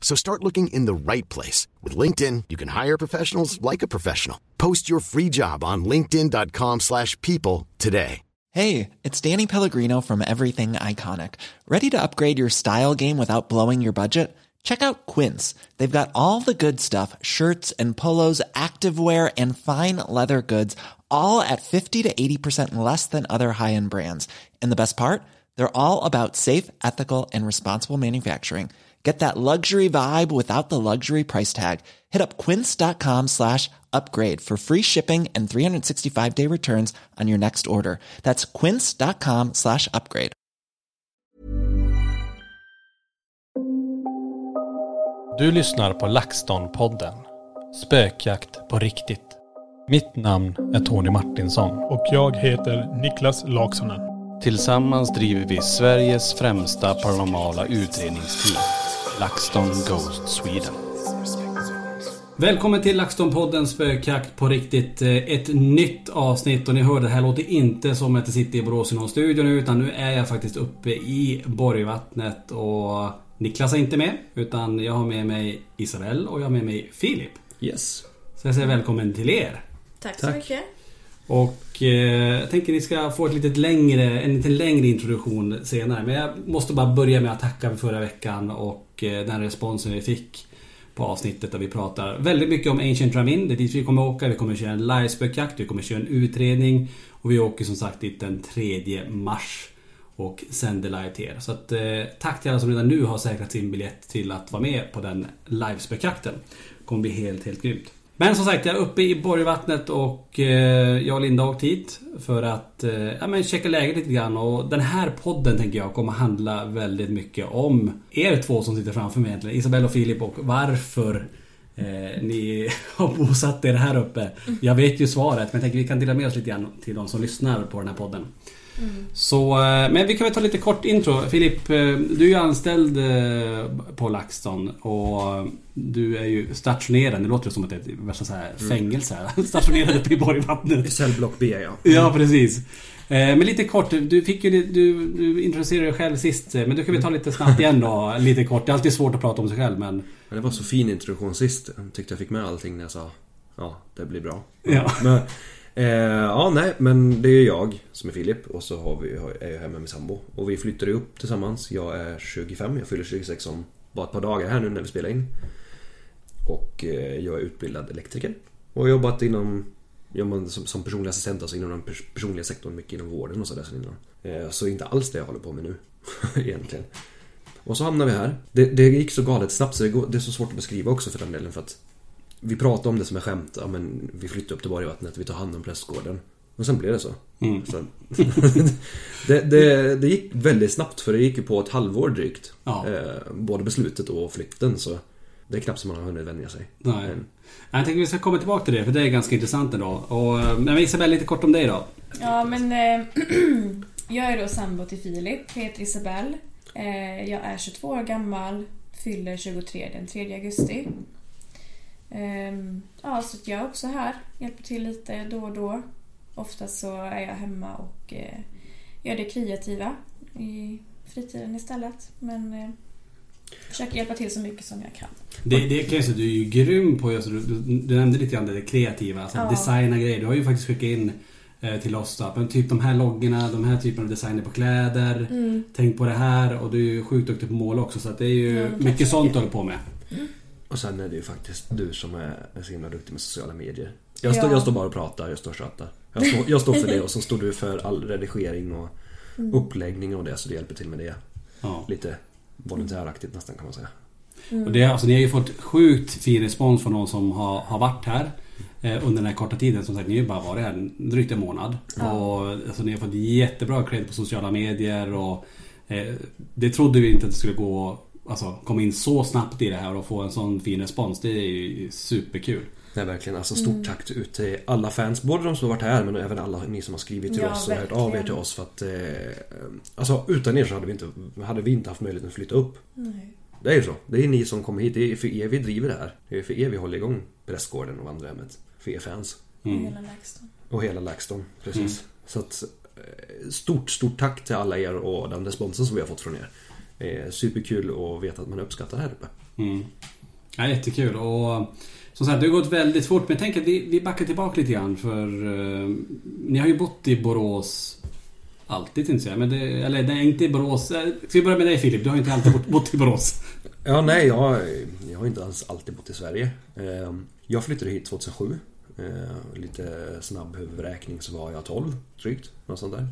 So start looking in the right place. With LinkedIn, you can hire professionals like a professional. Post your free job on linkedin.com slash people today. Hey, it's Danny Pellegrino from Everything Iconic. Ready to upgrade your style game without blowing your budget? Check out Quince. They've got all the good stuff, shirts and polos, activewear, and fine leather goods, all at 50 to 80% less than other high-end brands. And the best part? They're all about safe, ethical, and responsible manufacturing. Get that luxury vibe without the luxury price tag. Hit up quince.com slash upgrade for free shipping and 365 day returns on your next order. That's quince.com slash upgrade. Du lyssnar på LaxTon-podden. Spökjakt på riktigt. Mitt namn är Tony Martinsson. Och jag heter Niklas Laksonen. Tillsammans driver vi Sveriges främsta paranormala utredningsteam. LaxTon Ghost Sweden. Välkommen till LaxTon-podden Spökjakt på riktigt. Eh, Ett nytt avsnitt och ni hör det här låter inte som att jag sitter i Borås i någon studio nu utan nu är jag faktiskt uppe i Borgvattnet och Niklas är inte med utan jag har med mig Isabelle och jag har med mig Filip. Yes. Så jag säger välkommen till er. Tack, så Tack. mycket. Och eh, jag tänker ni ska få ett lite längre, en lite längre introduktion senare. Men jag måste bara börja med att tacka för förra veckan och och eh, den responsen vi fick på avsnittet där vi pratar väldigt mycket om Ancient Ramin. Det är dit vi kommer åka. Vi kommer köra en livespökjakt, vi kommer köra en utredning och vi åker som sagt dit den 3 mars och sänder live till er. Så att, eh, tack till alla som redan nu har säkrat sin biljett till att vara med på den livespökjakten. Det kommer bli helt, helt grymt. Men som sagt, jag är uppe i Borgvattnet och eh, jag och Linda har åkt hit för att eh, ja, men checka läget lite grann. Och den här podden tänker jag kommer handla väldigt mycket om er två som sitter framför mig egentligen. Isabelle och Filip och varför eh, ni har bosatt er här uppe. Jag vet ju svaret men jag tänker vi kan dela med oss lite grann till de som lyssnar på den här podden. Så, eh, men vi kan väl ta lite kort intro. Filip, eh, du är ju anställd eh, på LaxTon och du är ju stationerad. Det låter som att det är värsta så här fängelse. här. Stationerad uppe i Borgvattnet. Cellblock B ja. Ja, precis. Men lite kort, du fick ju du, du introducerade dig själv sist. Men du kan vi ta lite snabbt igen då, lite kort. Det är alltid svårt att prata om sig själv men... Men det var så fin introduktion sist. Jag tyckte jag fick med allting när jag sa Ja, det blir bra. Ja. Men, eh, ja, nej, men det är jag som är Filip och så har vi, är jag här med min sambo. Och vi flyttade upp tillsammans. Jag är 25, jag fyller 26 om bara ett par dagar här nu när vi spelar in. Och eh, jag är utbildad elektriker. Och har jobbat inom Ja, som, som personlig assistent, alltså inom den pers- personliga sektorn, mycket inom vården och sådär sen innan. Eh, så inte alls det jag håller på med nu, egentligen. Och så hamnar vi här. Det, det gick så galet snabbt så det, går, det är så svårt att beskriva också för den delen för att vi pratar om det som är skämt, ja men vi flyttar upp till Borgvattnet, vi tar hand om prästgården. Och sen blev det så. Mm. så det, det, det gick väldigt snabbt för det gick ju på ett halvår drygt. Ja. Eh, både beslutet och flytten så Det är knappt som man har hunnit vänja sig. Nej. Men, Jag tänker vi ska komma tillbaka till det för det är ganska intressant ändå. Och, eh, men Isabelle, lite kort om dig då. Ja, men eh, jag är då sambo till Filip, heter Isabelle. Eh, jag är 22 år gammal, fyller 23 den 3 augusti. Ehm, ja, så jag är också här, hjälper till lite då och då. Oftast så är jag hemma och eh, gör det kreativa i fritiden istället. Men eh, försöker hjälpa till så mycket som jag kan. Det, det kan jag säga, du är ju grym på just, du, du, nämnde lite grann det kreativa, alltså Ja. designa grejer. Du har ju faktiskt skickat in eh, till oss då, men typ de här loggorna, de här typerna av designer på kläder. Mm. Tänk på det här och du är ju sjukt duktig på mål också så det är ju tack mycket så sånt du håller på med. Och sen är det ju faktiskt du som är, är så himla duktig med sociala medier. Jag, står, Ja. jag står bara och pratar, jag står och tjatar. Jag står, jag står för det och så står du för all redigering och Mm. uppläggning och det så du hjälper till med det. Ja. Lite volontäraktigt nästan kan man säga. Och det, alltså, ni har ju fått sjukt fin respons från någon som har, har varit här eh, under den här korta tiden. Som sagt, ni har ju bara varit här en- drygt en månad. Och, alltså, ni har fått jättebra cred på sociala medier. Och, eh, det trodde vi inte att det skulle gå Alltså komma in så snabbt i det här och få en sån fin respons. Det är ju superkul. Nej verkligen, alltså stort tack ut till alla fans. Både de som har varit här men även alla ni som har skrivit till Ja, oss och hört av er verkligen. till oss för att... Eh, alltså utan er så hade vi inte, hade vi inte haft möjligheten att flytta upp. Nej. Det är ju så. Det är ni som kommer hit. Det är för er vi driver det här. Det är för er vi håller igång Prästgården och Vandrarhemmet. För er fans. Och hela LaxTon. Och hela LaxTon, precis. Så att eh, stort, stort tack till alla er och den responsen som vi har fått från er. Eh, superkul att veta att man uppskattar det här uppe. Mm. Ja, jättekul. Och som sagt, det har gått väldigt fort. Men tänker att vi, vi backar tillbaka lite grann. För eh, ni har ju bott i Borås alltid tänkte jag säga. Men det, eller nej, inte i Borås. Eh, Ska vi börja med dig Filip? Du har ju inte alltid bott, bott i Borås. Ja, nej, jag, jag har inte ens alltid bott i Sverige. Eh, Jag flyttade hit 2007. Eh, Lite snabb huvudräkning så var jag 12 drygt. Något sånt där.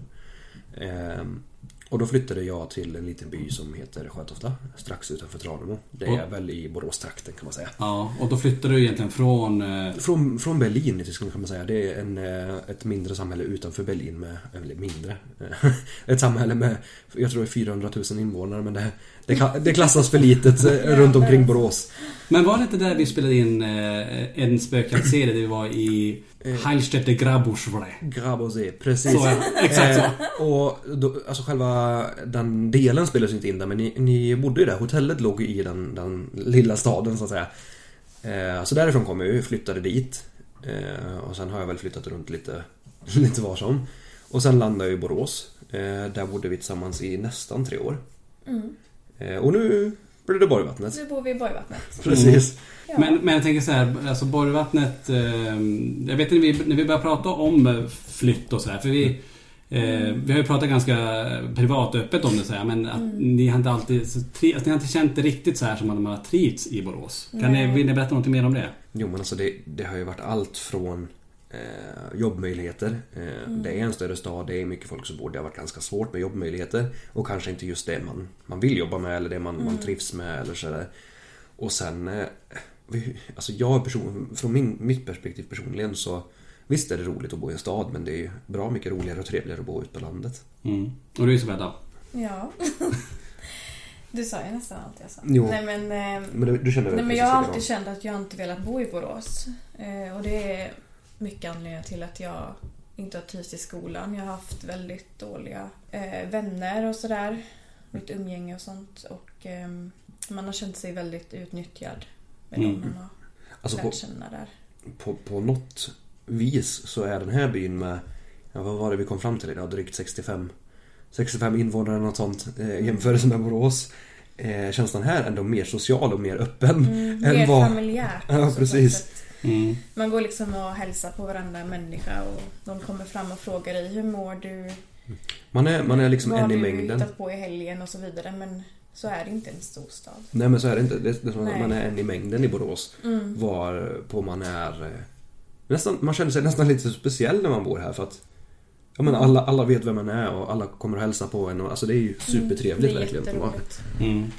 Och då flyttade jag till en liten by som heter Sjötofta. Strax utanför Tranemo. Det är Och- väl i Boråstrakten kan man säga. Ja, och då flyttade du egentligen från... eh, Från, från Berlin i Tyskland kan man säga. Det är en, eh, ett mindre samhälle utanför Berlin med, eller mindre. Ett samhälle med, jag tror det är 400 000 invånare men det, det, ka- det klassas för litet eh, runt omkring Borås. Men var det inte där vi spelade in eh, en spökjaktsserie där vi var i Heilstätte Grabuschwre? Grabosé, precis. Så, ja. Exakt så. Eh, och då, alltså själva den delen spelades inte in där men ni, ni bodde ju där. Hotellet låg ju i den, den lilla staden så att säga. Eh, så därifrån kom jag ju, flyttade dit. Eh, och sen har jag väl flyttat runt lite, lite var som. Och sen landade jag i Borås. Eh, där bodde vi tillsammans i nästan tre år. Eh, och nu blir det Borgvattnet. Nu bor vi i Borgvattnet. Precis. Ja. Men, men jag tänker så här, alltså Borgvattnet... Eh, jag vet när vi, när vi började prata om eh, flytt och så här, för vi... Eh, vi har ju pratat ganska privat och öppet om det så här, men att ni har inte alltid... Så, tri, att ni har inte känt det riktigt så här som att man har trivts i Borås. Kan ni, vill ni berätta något mer om det? Jo men alltså det, det har ju varit allt från eh, jobbmöjligheter. Eh, Det är en större stad, det är mycket folk som bor. Det har varit ganska svårt med jobbmöjligheter. Och kanske inte just det man, man vill jobba med eller det man, man trivs med eller sådär. Och sen... Eh, vi, alltså jag person, från min, mitt perspektiv personligen så Visst är det roligt att bo i en stad men det är ju bra mycket roligare och trevligare att bo ute på landet. Mm. Och du Isabella? Ja. Du sa ju nästan allt jag sa. Jo. Nej men, eh, Men du, du nej, men jag har alltid känt att jag inte velat bo i Borås. Eh, och det är mycket anledningar till att jag inte har trivts i skolan. Jag har haft väldigt dåliga eh, vänner och sådär. Mitt umgänge och sånt. Och ehm, man har känt sig väldigt utnyttjad med Mm. dem man har Alltså lärt på, känna där. på, på något vis så är den här byn med, ja, vad var det vi kom fram till idag? Drygt 65 65 invånare eller något sånt eh, i jämförelse med Borås. Eh, känns den här ändå mer social och mer öppen Mm, mer vad... familjärt. Ja, ett precis. Mm. Man går liksom och hälsar på varandra människa och de kommer fram och frågar dig hur mår du? Man är, man är liksom Vad en i har du mängden. hittat på i helgen och så vidare men så är det inte en storstad. Nej men så är det inte. Det, det är som att man är en i mängden i Borås. Mm. Var på man är... eh, Nästan, man känner sig nästan lite speciell när man bor här för att Ja men alla, alla vet vem man är och alla kommer och hälsar på en och, alltså det är ju supertrevligt Mm, det är verkligen. Mm.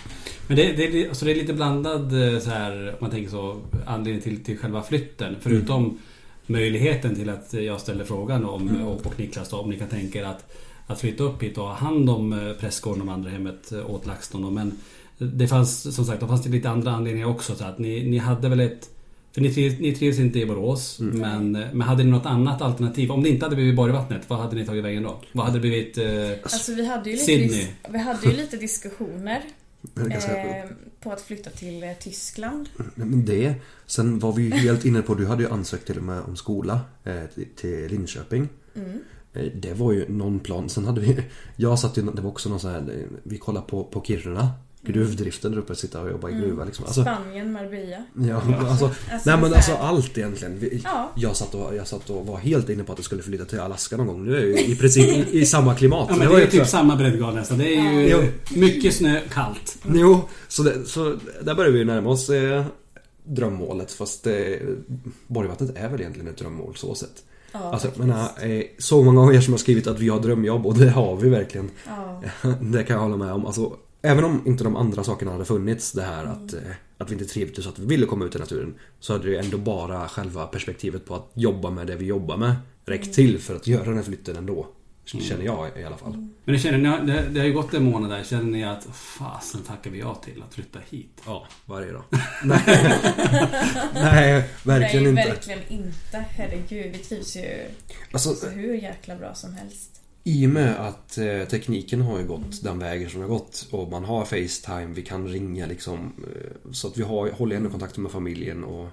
Men det, det, är- alltså det är lite blandad eh, så här, om man tänker så, anledning till, till själva flytten. Förutom möjligheten till att jag ställer frågan om, och, och Niklas då, om ni kan tänka er att, att flytta upp hit och ha hand om eh, prästgården och vandrarhemmet eh, åt LaxTon. Men det fanns som sagt, då fanns det lite andra anledningar också. Så att ni, ni hade väl ett för ni trivs, ni trivs inte i Borås, men, men hade ni något annat alternativ? Om det inte hade blivit Borgvattnet, vad hade ni tagit vägen då? Vad hade det blivit? Eh, Alltså vi hade ju lite, Sydney. vi hade ju lite diskussioner eh, på att flytta till eh, Tyskland. Men det. Sen var vi ju helt inne på, du hade ju ansökt till och med om skola eh, till, till Linköping. Mm. Eh, Det var ju någon plan. Sen hade vi, jag satt ju, det var också någon sån här, vi kollade på, på Kiruna. Gruvdriften där uppe, sitta och jobba i gruva liksom. Alltså, Spanien, Marbella. ja, alltså, Alltså, nej men så alltså allt egentligen. Vi, Ja. jag, satt och, jag satt och var helt inne på att det skulle flytta till Alaska någon gång. Nu är jag ju i princip i, i samma klimat. ja, men det var är ju också- typ samma breddgrad nästan. Det är ju Ja. mycket snö, kallt. Jo, så, det, så där börjar vi närma oss. Eh, drömmålet. Fast det, Borgvattnet är väl egentligen ett drömmål så sett. Ja, Alltså, faktiskt. menar, eh, så många gånger som jag har skrivit att vi har drömjobb och det har vi verkligen. Ja. Det kan jag hålla med om. Alltså, även om inte de andra sakerna hade funnits, det här Mm. att, eh, att vi inte trivdes och att vi ville komma ut i naturen. Så hade det ju ändå bara själva perspektivet på att jobba med det vi jobbar med räckt Mm. till för att göra den här flytten ändå. Känner jag i alla fall. Men det, känner ni, det, det har ju gått en månad där. Känner ni att fasen tackar vi ja till att flytta hit? Ja, varje dag. Nej, Nej verkligen Nej, inte. verkligen inte. Herregud, vi trivs ju Alltså, så hur jäkla bra som helst. I och med att eh, tekniken har ju gått den vägen som den har gått och man har Facetime, vi kan ringa liksom. Eh, så att vi har, håller ändå kontakten med familjen och,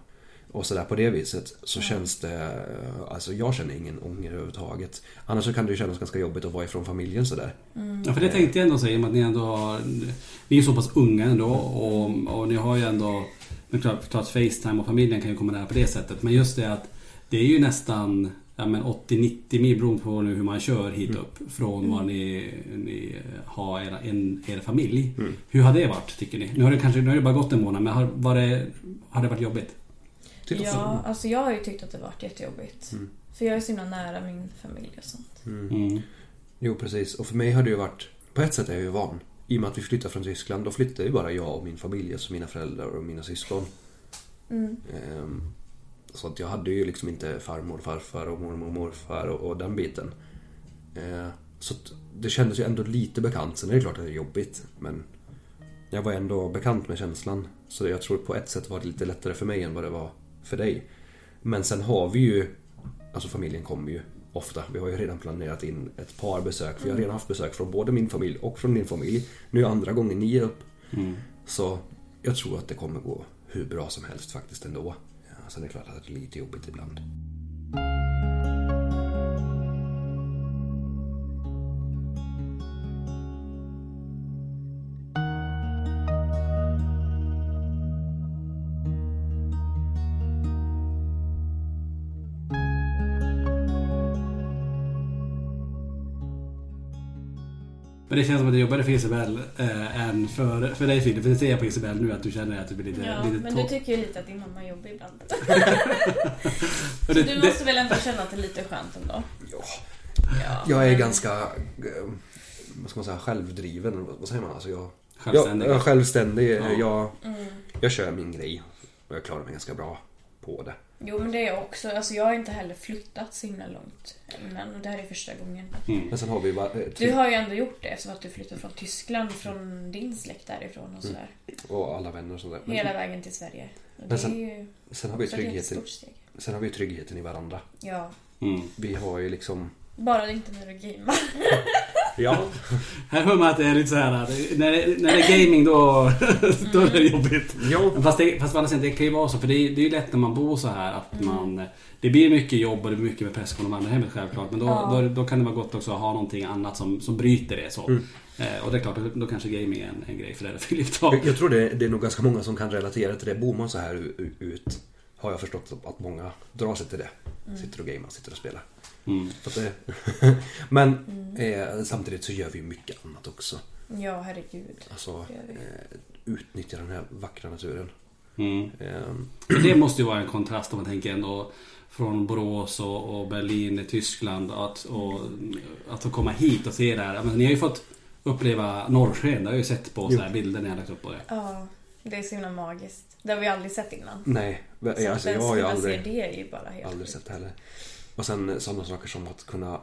och sådär på det viset. Så känns det, eh, alltså jag känner ingen ånger överhuvudtaget. Annars så kan det ju kännas ganska jobbigt att vara ifrån familjen sådär. Ja, för det tänkte jag ändå säga, att ni ändå har... Ni är så pass unga ändå och, och ni har ju ändå... Men klart, klart Facetime och familjen kan ju komma nära på det sättet. Men just det att det är ju nästan ja, men 80-90 mil beroende på nu hur man kör hit upp från var ni, ni har era, en, er familj. Hur har det varit tycker ni? Nu har det kanske nu har det bara gått en månad men har, var det, har det varit jobbigt? Ja, alltså jag har ju tyckt att det varit jättejobbigt. För jag är så himla nära min familj och sånt. Mm. Jo precis, och för mig har det ju varit På ett sätt är jag ju van I och med att vi flyttade från Tyskland Då flyttade ju bara jag och min familj Alltså mina föräldrar och mina syskon Mm. Ehm, Så att jag hade ju liksom inte farmor, farfar och mormor och morfar och, och den biten Ehm, Så det kändes ju ändå lite bekant Sen är det klart att det är jobbigt Men Jag var ändå bekant med känslan Så jag tror på ett sätt var det lite lättare för mig än vad det var för dig Men sen har vi ju Alltså familjen kommer ju ofta. Vi har ju redan planerat in ett par besök. Vi har redan haft besök från både min familj och från din familj. Nu är andra gången ni är upp. Så jag tror att det kommer gå hur bra som helst faktiskt ändå. Sen är det klart att det är lite jobbigt ibland. Men det känns som att det är jobbigare för Isabel eh, än för, för dig Filip. För det ser jag på Isabel nu att du känner att du blir lite... Ja, lite men du tycker ju lite att din mamma är jobbig ibland. Så det- du det- måste väl ändå känna att det är lite skönt ändå? Ja, Ja, jag är men- ganska, eh, vad ska man säga, självdriven. Vad vad säger man? Alltså jag, Självständig. Jag, jag är självständig. Ja. Jag, Mm. jag kör min grej. Och jag klarar mig ganska bra på det. Jo men det är också. Alltså jag har inte heller flyttat så himla långt innan och det här är första gången. Men sen har vi bara, eh, Du har ju ändå gjort det eftersom att du flyttade från Tyskland, från din släkt därifrån och sådär. och alla vänner och sånt där. Men Hela vägen till Sverige. Och Men sen- är ju sen har vi tryggheten, stort steg. sen har vi tryggheten i varandra. Ja. Mm. Vi har ju liksom... Bara inte när du gamear. Ja. Här hör man att det är lite så här att när det, när det är gaming då, då är det jobbigt. Jo. Fast, det, fast det kan ju vara så. För det är, det är ju lätt när man bor så här att man... Det blir mycket jobb och det blir mycket med press från de andra hemmet självklart. Men då, Ja. då, då kan det vara gott också att ha någonting annat som, som bryter det så. Mm. Eh, och det är klart, då, då kanske gaming är en, en grej för dig Filip. Jag, jag tror det, det är nog ganska många som kan relatera till det. Bor man så här ut har jag förstått att många drar sig till det. Sitter och gamer, sitter och spelar. Mm. Det, men eh, samtidigt så gör vi ju mycket annat också. Ja, herregud. Alltså eh, utnyttja den här vackra naturen. Mm. Eh, det måste ju vara en kontrast om man tänker ändå från Borås och, och Berlin, Tyskland. Att, och, att få komma hit och se det här. Men ni har ju fått uppleva norrsken. Det har jag ju sett på så här bilder när jag lagt upp på det. Ja, det är så himla magiskt. Det har vi aldrig sett innan. nej, Så alltså, jag har ju aldrig... det är ju bara helt Aldrig sett det heller. Och sen sådana saker som att kunna...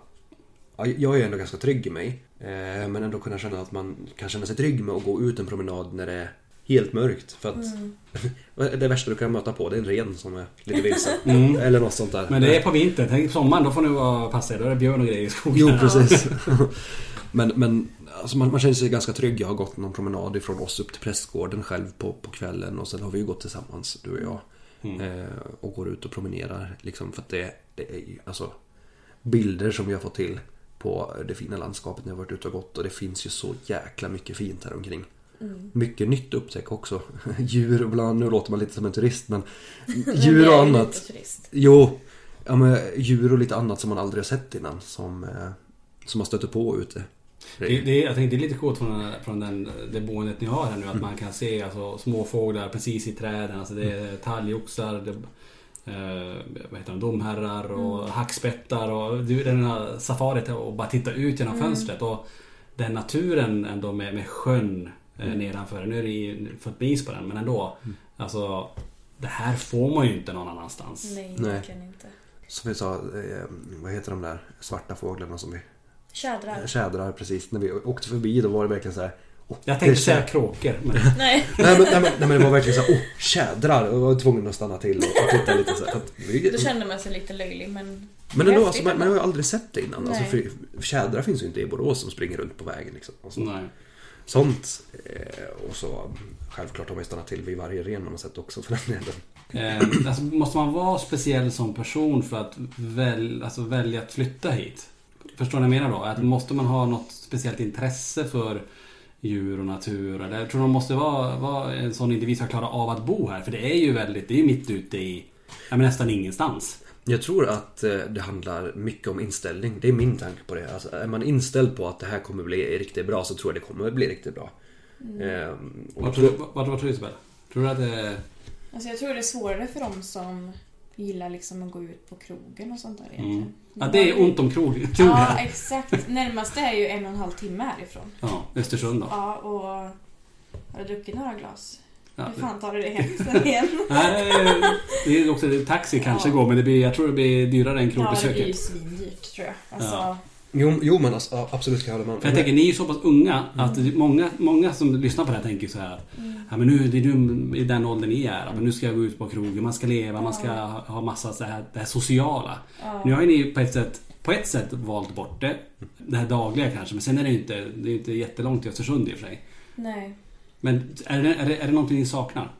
Ja, Jag är ändå ganska trygg i mig. Eh, men ändå kunna känna att man kan känna sig trygg med att gå ut en promenad när det är helt mörkt. För att Mm. det värsta du kan möta på det är en ren som är lite vilsen. Mm. Eller något sånt där. Men det är på vintern. Tänk på sommaren, då får ni vara passa er. Då är det björn och grejer i skogen. Jo, precis. men men alltså man, man känner sig ganska trygg. Jag har gått någon promenad ifrån oss upp till prästgården själv på, på kvällen. Och sen har vi ju gått tillsammans, du och jag. Eh, och går ut och promenerar. Liksom, för att det, det är ju alltså bilder som vi har fått till på det fina landskapet när jag varit ute och gått. Och det finns ju så jäkla mycket fint här omkring. Mycket nytt att upptäcka också. Djur och bland, nu låter man lite som en turist men djur och annat. Jo, ja, men djur och lite annat som man aldrig har sett innan. Som, eh, som man stöter på ute. Det, det, jag tänkte det är lite coolt från, från den, det boendet ni har här nu att man kan se alltså, småfåglar precis i träden. Alltså, det är talgoxar, det, eh, vad heter de, domherrar och hackspettar och du, den här safarit och bara titta ut genom fönstret. Och den naturen ändå med, med sjön eh, nedanför. Nu är det ju fått is på den men ändå. Alltså det här får man ju inte någon annanstans. Nej, Nej. verkligen inte. Som vi sa, eh, vad heter de där svarta fåglarna som vi... Tjädrar. Tjädrar precis. När vi åkte förbi då var det verkligen så här. "Åh, Jag det tänkte är säga kråkor. Men, Nej. Nej men, nej, men, nej men det var verkligen så här, åh tjädrar! Och jag var tvungen att stanna till och, titta lite så här. Att, vi, Då kände man sig lite löjlig men... men ändå, alltså, man, man har ju aldrig sett det innan. Alltså, för, tjädrar finns ju inte i Borås som springer runt på vägen. Liksom. Alltså, nej. Sånt. Eh, och så självklart har man ju stannat till vid varje ren man har sett också för den delen. Eh, alltså, måste man vara speciell som person för att väl, alltså, välja att flytta hit? Förstår ni vad jag menar då? Att måste man ha något speciellt intresse för djur och natur? Eller jag tror man måste vara, vara en sån individ som klarar av att bo här. För det är ju väldigt, det är ju mitt ute i ja, men nästan ingenstans. Jag tror att eh, det handlar mycket om inställning. Det är min tanke på det. Alltså, är man inställd på att det här kommer bli riktigt bra så tror jag det kommer bli riktigt bra. Eh, och Vad tror, du- vad, vad tror du Isabel? Tror du att det... Alltså jag tror det är svårare för dem som gillar liksom att gå ut på krogen och sånt där egentligen. Mm. Ja, det är ont om krog, krog Ja, exakt. Närmast är ju en och en halv timme härifrån. Ja, Östersund då. Ja, och har du druckit några glas? Ja, Hur fan tar du dig hem sen igen? Nej, det är också taxi kanske Ja. går men det blir, jag tror det blir dyrare än Ja, det blir ju krogbesöket. svindyrt tror jag. Alltså, Ja. Jo, jo men alltså, absolut ska jag hålla med. För jag tänker, ni är ju så pass unga att det- många, många som lyssnar på det här tänker så här att ja, men nu, det är nu i den åldern ni är. Men nu ska jag gå ut på krogen, man ska leva, man ska ha massa så här, det här sociala. Nu har ju ni på ett sätt på ett sätt valt bort det. Det här dagliga kanske, men sen är det ju inte, det är inte jättelångt till Östersund i och för sig. nej. Men är det, är det, är det någonting ni saknar?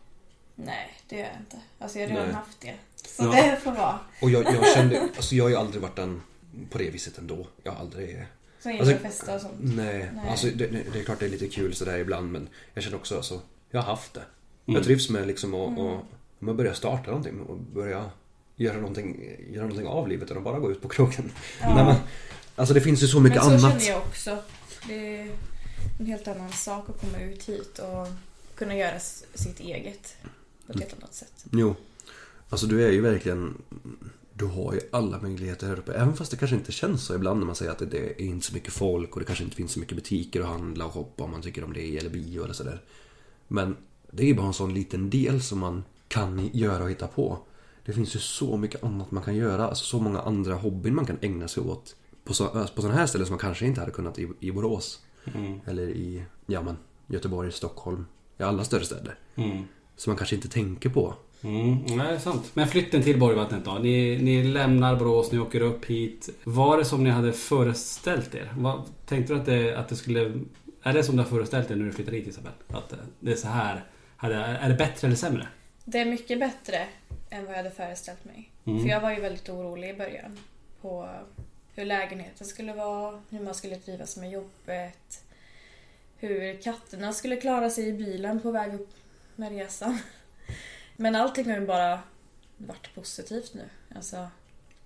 Nej, det gör jag inte. Alltså jag har redan Nej. haft det. Så Ja. det får vara. Och jag, jag kände, alltså jag har ju aldrig varit den på det viset ändå. Jag har aldrig... Så in Alltså, och festa och sånt. Nej, Nej. alltså det, det är klart det är lite kul sådär ibland men jag känner också alltså, jag har haft det. Mm. Jag trivs med liksom att Mm. och, börjar starta någonting och börja göra någonting, göra någonting av livet att bara gå ut på krogen. Ja. Nej, men, alltså det finns ju så mycket Men så annat. känner jag också. Det är en helt annan sak att komma ut hit och kunna göra sitt eget på ett helt annat sätt. Jo. Alltså du är ju verkligen... Du har ju alla möjligheter här uppe. Även fast det kanske inte känns så ibland när man säger att det- är inte så mycket folk och det kanske inte finns så mycket butiker att handla och shoppa om man tycker om det eller bio eller sådär. Men det är ju bara en sån liten del som man kan göra och hitta på. Det finns ju så mycket annat man kan göra. Alltså så många andra hobbyn man kan ägna sig åt. På, så, på sådana här ställen som man kanske inte hade kunnat i, i Borås. Eller i ja, men, Göteborg, Stockholm. I alla större städer. Mm. Som man kanske inte tänker på. Mm, nej, sant. Men flytten till Borgvattnet då? Ni, ni lämnar Borås, ni åker upp hit. Var det som ni hade föreställt er? Vad, tänkte du att det, att det skulle... Är det som du har föreställt dig när du flyttar hit Isabel? Att det är så här? Är det bättre eller sämre? Det är mycket bättre än vad jag hade föreställt mig. Mm. För jag var ju väldigt orolig i början. På hur lägenheten skulle vara, hur man skulle trivas med jobbet. Hur katterna skulle klara sig i bilen på väg upp med resan. Men allting har ju bara varit positivt nu. Alltså,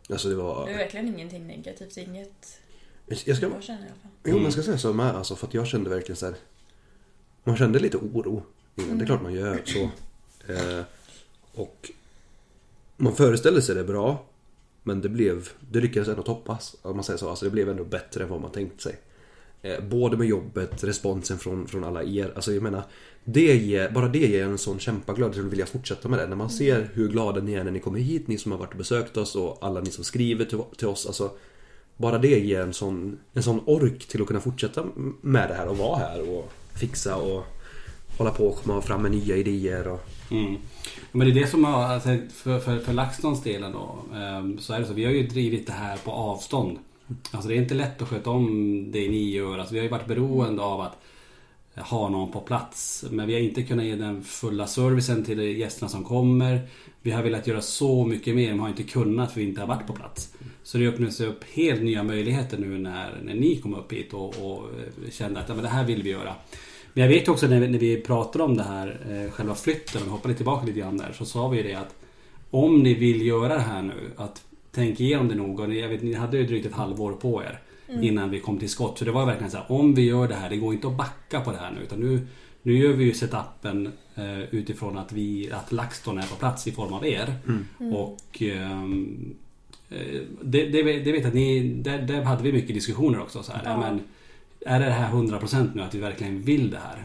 Alltså det var... det är verkligen ingenting negativt. Inget Jag ska, jag känner i alla fall. jo men jag ska säga så med alltså, för att jag kände verkligen så här. Man kände lite oro innan, det är klart man gör så. Eh, och man föreställde sig det bra. Men det blev, det lyckades ändå toppas. Om man säger så. Alltså det blev ändå bättre än vad man tänkt sig. Eh, både med jobbet, responsen från, från alla er. Alltså jag menar, det ger, bara det ger en sån kämpaglöd till att vilja fortsätta med det. När man ser hur glada ni är när ni kommer hit, ni som har varit och besökt oss och alla ni som skriver till, till oss. Alltså, bara det ger en sån, en sån ork till att kunna fortsätta med det här och vara här och fixa och hålla på och komma fram med nya idéer. Och, Mm. Men det är det som har, alltså, för, för, för LaxTons delen då, ehm, så är det så. Vi har ju drivit det här på avstånd. Alltså det är inte lätt att sköta om det ni gör. Alltså, vi har ju varit beroende av att ha någon på plats. Men vi har inte kunnat ge den fulla servicen till gästerna som kommer. Vi har velat göra så mycket mer men har inte kunnat för vi inte har varit på plats. Så det öppnade sig upp helt nya möjligheter nu när, när ni kom upp hit och, och eh, kände att ja, men det här vill vi göra. Men jag vet också när vi, när vi pratade om det här, eh, själva flytten, och hoppade tillbaka lite grann där, så sa vi ju det att om ni vill göra det här nu, att tänk igenom det noga. ni- Jag vet, ni hade ju drygt ett halvår på er. innan vi kom till skott. Så det var verkligen så här, om vi gör det här, det går inte att backa på det här nu. Utan nu, nu gör vi ju setupen eh, utifrån att, vi, att LaxTon är på plats i form av er. Och ehm, eh, det, det, vet- det vet jag att ni, där, där hade vi mycket diskussioner också. Så här, ja. men, är det här 100% nu att vi verkligen vill det här?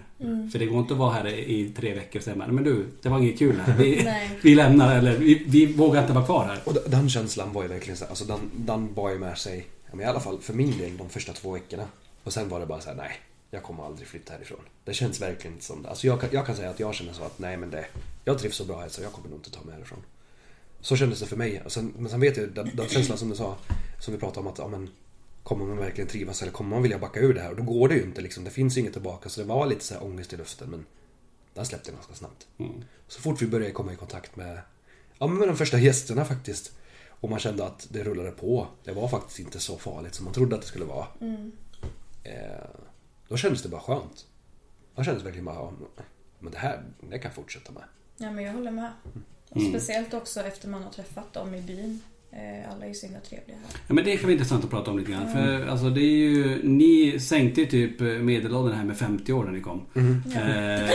För det går inte att vara här i tre veckor och säga "Men- du, det var inget kul här. Vi, vi lämnar eller vi, vi vågar inte vara kvar här. Och den känslan var ju verkligen så här, alltså den, den bar ju med sig, i alla fall för min del, de första två veckorna. Och sen var det bara så här: nej, jag kommer aldrig flytta härifrån. Det känns verkligen inte som det. Alltså jag, kan- jag kan säga att jag känner så att, nej men det, jag trivs så bra här så jag kommer nog inte ta mig härifrån. Så kändes det för mig. Och sen, men sen vet jag den, den känslan som du sa, som vi pratade om att, ja men, kommer man verkligen trivas eller kommer man vilja backa ur det här? Och då går det ju inte liksom, det finns ju inget tillbaka. Så det var lite så här ångest i luften men den släppte ganska snabbt. Så fort vi började komma i kontakt med, ja, med de första gästerna faktiskt. Och man kände att det rullade på. Det var faktiskt inte så farligt som man trodde att det skulle vara. Eh, då kändes det bara skönt. Då kändes verkligen bara, ja, men det här, det kan jag fortsätta med. Ja, men jag håller med. Och speciellt också efter man har träffat dem i byn. Eh, Alla är ju så himla trevliga här. Ja, men det kan vara intressant att prata om lite grann. För alltså, det är ju, ni sänkte ju typ medelåldern här med 50 år när ni kom. Eh,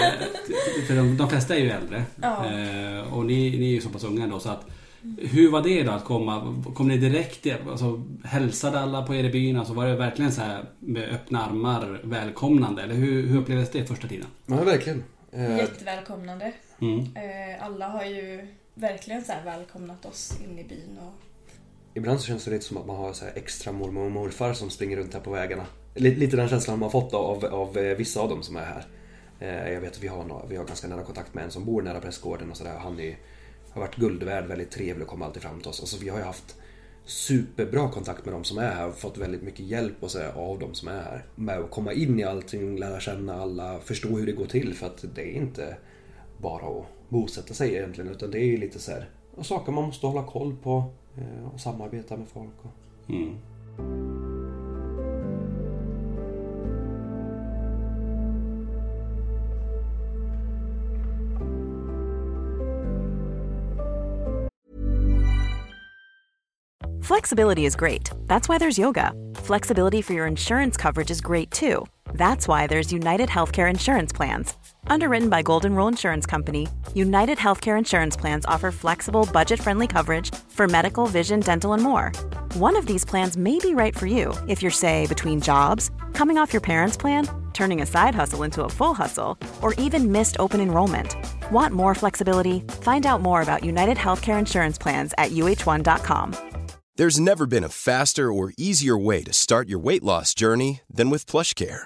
för de, de flesta är ju äldre. Ja. Eh, och ni, ni är ju så pass unga ändå. Så att, hur var det då att komma? Kom ni direkt? Alltså, hälsade alla på er i byn? Alltså, var det verkligen så här med öppna armar välkomnande? Eller hur, hur upplevdes det första tiden? Ja, verkligen. Eh, Jättevälkomnande. Mm. Eh, Alla har ju verkligen så här välkomnat oss in i byn. Och... Ibland så känns det lite som att man har så här extra mormor och morfar som springer runt här på vägarna. Lite, den känslan man har fått av, av eh, vissa av dem som är här. Eh, jag vet att vi har, vi har ganska nära kontakt med en som bor nära prästgården och sådär. Han är, har varit guld värd, väldigt trevlig och kommer alltid fram till oss. Alltså vi har ju haft superbra kontakt med de som är här och fått väldigt mycket hjälp och så där, av de som är här. Med att komma in i allting, lära känna alla, förstå hur det går till för att det är inte bara att bosätta sig egentligen utan det är ju lite så här saker man måste hålla koll på och samarbeta med folk. Och... Mm. Flexibility is great. That's why there's yoga. Flexibility for your insurance coverage is great too. That's why there's United Healthcare Insurance Plans. Underwritten by Golden Rule Insurance Company, United Healthcare Insurance Plans offer flexible, budget friendly coverage for medical, vision, dental, and more. One of these plans may be right for you if you're, say, between jobs, coming off your parents' plan, turning a side hustle into a full hustle, or even missed open enrollment. Want more flexibility? Find out more about United Healthcare Insurance Plans at uh1.com. There's never been a faster or easier way to start your weight loss journey than with PlushCare.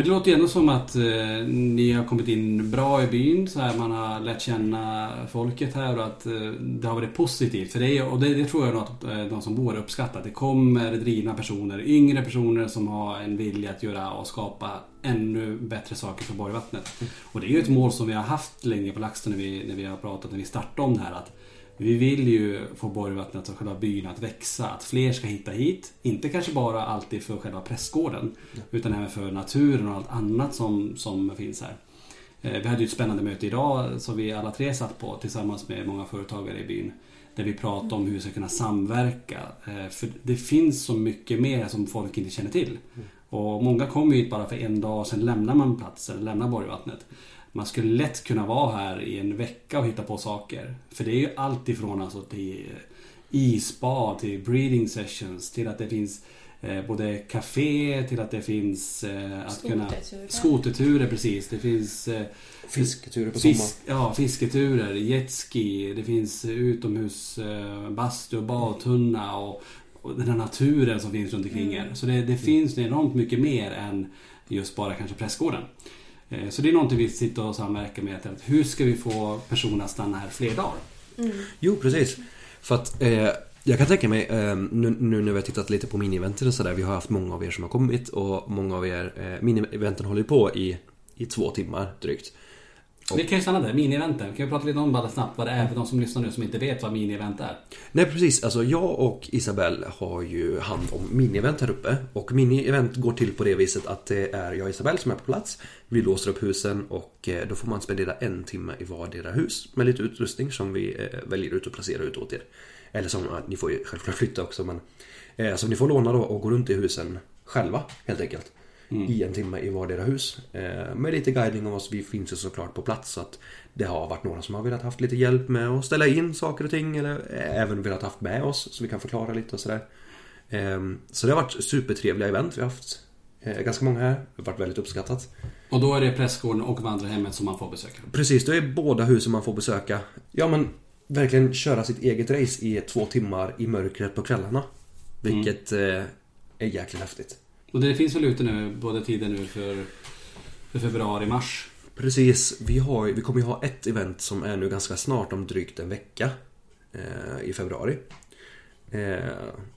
Men det låter ju ändå som att eh, ni har kommit in bra i byn. Så här, man har lärt känna folket här och att eh, det har varit positivt. För det, är, och det, det tror jag nog att eh, de som bor här uppskattar. Det kommer drivna personer, yngre personer som har en vilja att göra och skapa ännu bättre saker för Borgvattnet. Och det är ju ett mål som vi har haft länge på LaxTon när vi, när vi har pratat, när vi startade om det här. Att vi vill ju få Borgvattnet och själva byn att växa. Att fler ska hitta hit. Inte kanske bara alltid för själva prästgården. Utan även för naturen och allt annat som, som finns här. Eh, Vi hade ju ett spännande möte idag som vi alla tre satt på tillsammans med många företagare i byn. Där vi pratade om hur vi ska kunna samverka. Eh, För det finns så mycket mer som folk inte känner till. Och många kommer hit bara för en dag och sen lämnar man platsen, lämnar Borgvattnet. Man skulle lätt kunna vara här i en vecka och hitta på saker. För det är ju allt ifrån alltså till isbad, till breeding sessions, till att det finns eh, både café, till att det finns eh, att kunna... Skoterturer. Precis. Det finns eh, Fisketurer på sommaren. Fisk, ja, fisketurer, jetski, det finns utomhus eh, bastu och badtunna och och den här naturen som finns runt omkring er. Så det, det finns enormt mycket mer än just bara kanske prästgården. Eh, Så det är någonting vi sitter och samverkar med. Att hur ska vi få personer att stanna här fler dagar? Jo, precis. För att eh, jag kan tänka mig eh, nu, nu när vi har tittat lite på mini-eventen och sådär. Vi har haft många av er som har kommit och många av er eh, mini-eventen håller ju på i, i två timmar drygt. Vi kan ju stanna där, mini-eventen. Kan vi prata lite om bara snabbt vad det är för de som lyssnar nu som inte vet vad mini-event är? Nej precis, alltså jag och Isabelle har ju hand om mini-event här uppe. Och mini-event går till på det viset att det är jag och Isabelle som är på plats. Vi låser upp husen och eh, då får man spendera en timme i vardera hus med lite utrustning som vi eh, väljer ut och placerar ut åt er. Eller som, ja, ni får ju självklart flytta också men eh, Så ni får låna då och gå runt i husen själva helt enkelt i en timme i vardera hus. Eh, med lite guidning om oss. Vi finns ju såklart på plats så att det har varit några som har velat haft lite hjälp med att ställa in saker och ting eller även velat haft med oss så vi kan förklara lite och sådär. Eh, så det har varit supertrevliga event. Vi har haft eh, ganska många här. Det har varit väldigt uppskattat. Och då är det prästgården och vandrarhemmet som man får besöka. Precis, det är båda husen man får besöka. Ja men verkligen köra sitt eget race i två timmar i mörkret på kvällarna. Vilket eh, är jäkligt häftigt. Och det finns väl ute nu, både tiden nu för, för februari, mars. Precis, vi, har, vi kommer ju ha ett event som är nu ganska snart om drygt en vecka eh, i februari. Eh,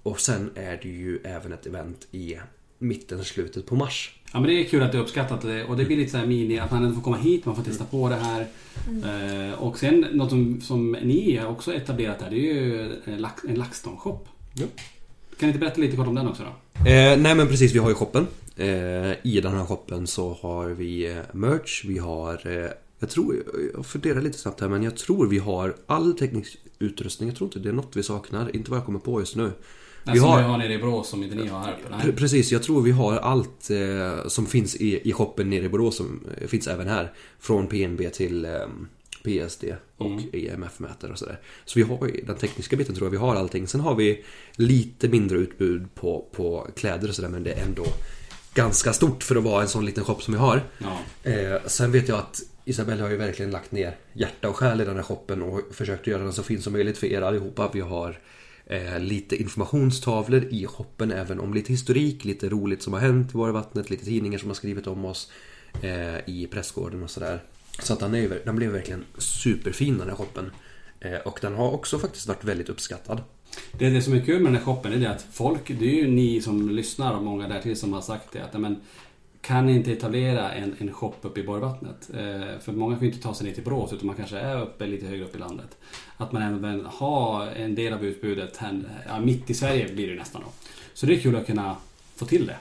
och sen är det ju även ett event i mitten, slutet på mars. Ja men det är kul att är uppskattat det- och det blir lite så här mini att man ändå får komma hit, man får testa på det här. Eh, och sen något som, som ni har också etablerat här, det är ju en, lax, en LaxTon-shop. Ja. Kan ni inte berätta lite kort om den också då? Eh, nej men precis, vi har ju shoppen. Eh, I den här shoppen så har vi eh, merch, vi har... Eh, jag tror, jag funderar lite snabbt här men jag tror vi har all teknisk utrustning. Jag tror inte det är något vi saknar, inte vad jag kommer på just nu. Som vi har nere i Borås som inte ni har här uppe. Pre- Nej. Precis, jag tror vi har allt eh, som finns i, i shoppen nere i Borås som eh, finns även här. Från PNB till eh, PSD och Mm. EMF-mätare och sådär. Så vi har ju- den tekniska biten tror jag vi har allting. Sen har vi lite mindre utbud på, på kläder och sådär men det är ändå ganska stort för att vara en sån liten shop som vi har. Ja. Eh, sen vet jag att Isabelle har ju verkligen lagt ner hjärta och själ i den här shoppen och försökt göra den så fin som möjligt för er allihopa. Vi har eh, lite informationstavlor i shoppen även om lite historik, lite roligt som har hänt i vattnet, lite tidningar som har skrivit om oss eh, i pressgården och sådär. Så att den, är den blev verkligen superfin den här shoppen. Eh, och den har också faktiskt varit väldigt uppskattad. Det, det som är kul med den här shoppen är det att folk, det är ju ni som lyssnar och många därtill som har sagt det att men, kan ni inte etablera en, en shop uppe i Borgvattnet? Eh, för många kan ju inte ta sig ner till Borås utan man kanske är uppe lite högre upp i landet. Att man även har en del av utbudet här, ja, mitt i Sverige blir det ju nästan då. Så det är kul att kunna få till det.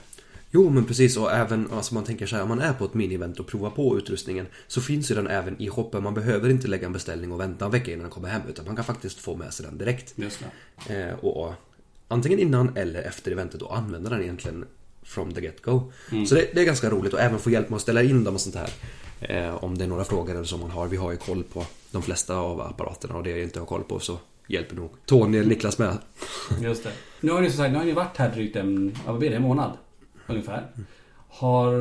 Jo men precis och även alltså man tänker så här om man är på ett mini-event och provar på utrustningen så finns ju den även i shoppen. Man behöver inte lägga en beställning och vänta en vecka innan den kommer hem utan man kan faktiskt få med sig den direkt. Eh, och antingen innan eller efter eventet och använda den egentligen from the get-go. Så det, det är ganska roligt och även få hjälp med att ställa in dem och sånt här. Eh, om det är några frågor eller som man har. Vi har ju koll på de flesta av apparaterna och det jag inte har koll på så hjälper nog Tony eller Niklas med. Just det. Nu har ni som sagt, nu har ni varit här drygt en, vad blir det, en månad? Ungefär. Har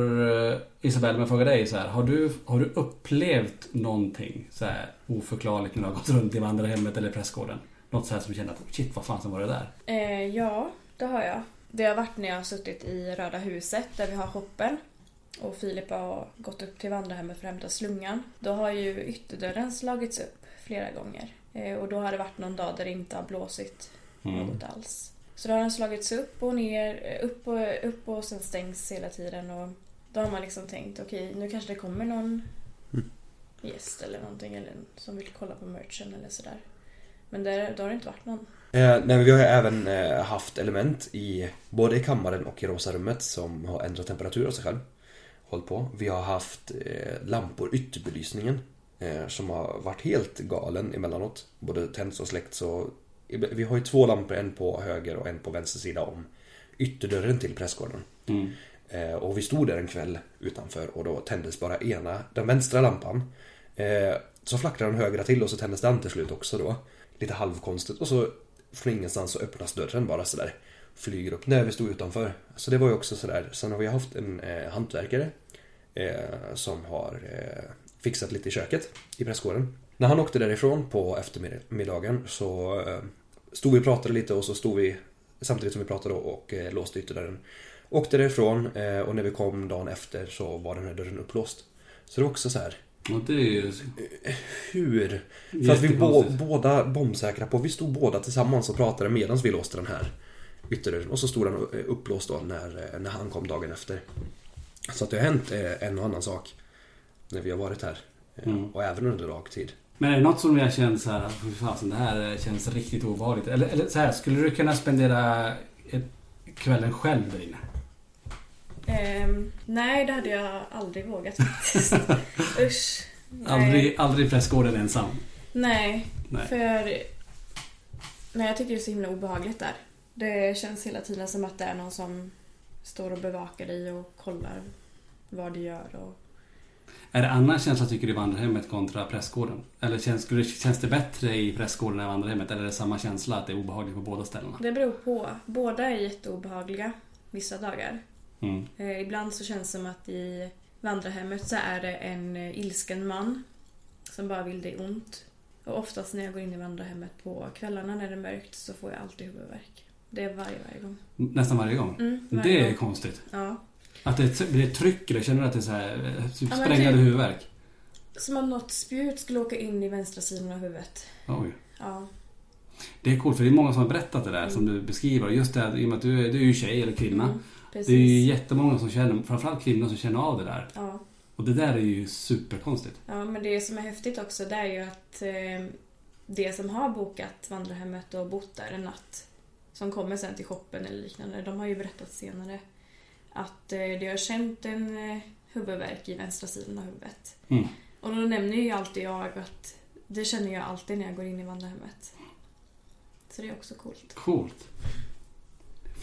eh, Isabelle, om jag frågar dig så här, har du, har du upplevt någonting så här oförklarligt när du har gått runt i vandrarhemmet eller prästgården? Något så här som du känner att shit vad fan som var det där? Eh, ja, det har jag. Det har varit när jag har suttit i Röda huset där vi har shoppen. Och Filip har gått upp till vandrarhemmet för att hämta slungan. Då har ju ytterdörren slagits upp flera gånger. Eh, och då har det varit någon dag där det inte har blåsit något alls. Så då har den slagits upp och ner, eh, upp och, upp och sen stängs hela tiden. Och då har man liksom tänkt okej, nu kanske det kommer någon gäst eller någonting eller som vill kolla på merchen eller sådär. Men där, då har det inte varit någon. Eh, nej, vi har ju även eh, haft element i både i kammaren och i rosa rummet som har ändrat temperatur av sig själv. Håll på. Vi har haft eh, lampor, ytterbelysningen, eh, som har varit helt galen emellanåt. Både tänds och släckts och vi har ju två lampor, en på höger och en på vänster sida om ytterdörren till pressgården. Eh, och vi stod där en kväll utanför och då tändes bara ena, den vänstra lampan. Eh, så flackrade den högra till och så tändes den till slut också då. Lite halvkonstigt och så från ingenstans så öppnas dörren bara sådär. Flyger upp när vi stod utanför. Så det var ju också sådär. Sen har vi haft en eh, hantverkare eh, som har eh, fixat lite i köket i pressgården. När han åkte därifrån på eftermiddagen så eh, stod vi och pratade lite och så stod vi Samtidigt som vi pratade och eh, låste ytterdörren. Åkte därifrån eh, och när vi kom dagen efter så var den här dörren upplåst. Så det är också så här. Och det är ju... Hur? För att vi Jättekonstigt. båda bombsäkra på. Vi stod båda tillsammans och pratade medan vi låste den här ytterdörren. Och så stod den eh, upplåst då när, eh, när han kom dagen efter. Så att det har hänt eh, en och annan sak när vi har varit här. Eh, Mm. Och även under dagtid. Men är det något som jag känner så här, fy fasen det här känns riktigt ovanligt. Eller, eller så här, skulle du kunna spendera kvällen själv där inne? Ehm, nej, det hade jag aldrig vågat faktiskt. Usch. Nej. Aldrig, aldrig prästgården ensam? Nej, Nej. för... Nej, jag tycker det är så himla obehagligt där. Det känns hela tiden som att det är någon som står och bevakar dig och kollar vad du gör. Och... Är det annan känsla tycker du i vandrarhemmet kontra prästgården? Eller känns, känns det bättre i prästgården än i vandrarhemmet? Eller är det samma känsla att det är obehagligt på båda ställena? Det beror på. Båda är jätteobehagliga vissa dagar. Mm. Eh, ibland så känns det som att i vandrarhemmet så är det en eh, ilsken man som bara vill dig ont. Och oftast när jag går in i vandrarhemmet på kvällarna när det är mörkt så får jag alltid huvudvärk. Det är varje, varje gång. Nästan varje gång? Mm, varje det är gång. konstigt. Ja. Att det blir ett tryck eller känner du att det är så här, eh, typ Ja, sprängande typ- huvudvärk? Som om något spjut skulle åka in i vänstra sidan av huvudet. Oj. Ja. Det är coolt för det är många som har berättat det där som du beskriver. Just det här, i och med att du, är- du är ju tjej eller kvinna. Mm, det är ju jättemånga som känner, framförallt kvinnor som känner av det där. Ja. Och det där är ju superkonstigt. ja, men det som är häftigt också det är ju att eh, det som har bokat vandrarhemmet och bott där en natt som kommer sen till shoppen eller liknande, de har ju berättat senare att eh, det har känt en eh, huvudvärk i vänstra sidan av huvudet. Mm. Och då nämner ju alltid jag att det känner jag alltid när jag går in i vandrarhemmet. Så det är också coolt. Coolt.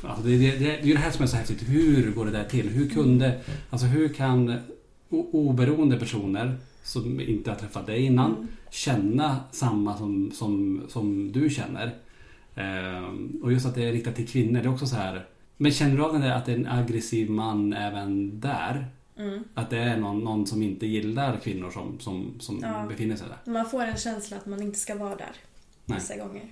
Alltså det, det, det, det är ju det här som är så häftigt. Hur går det där till? Hur kunde... Alltså hur kan oberoende personer som inte har träffat dig innan Mm. känna samma som, som, som du känner? Ehm, och just att det är riktat till kvinnor. Det är också så här... Men känner du av den där att det är en aggressiv man även där? Mm. Att det är någon, någon som inte gillar kvinnor som, som, som Ja. befinner sig där? Man får en känsla att man inte ska vara där Nej. vissa gånger.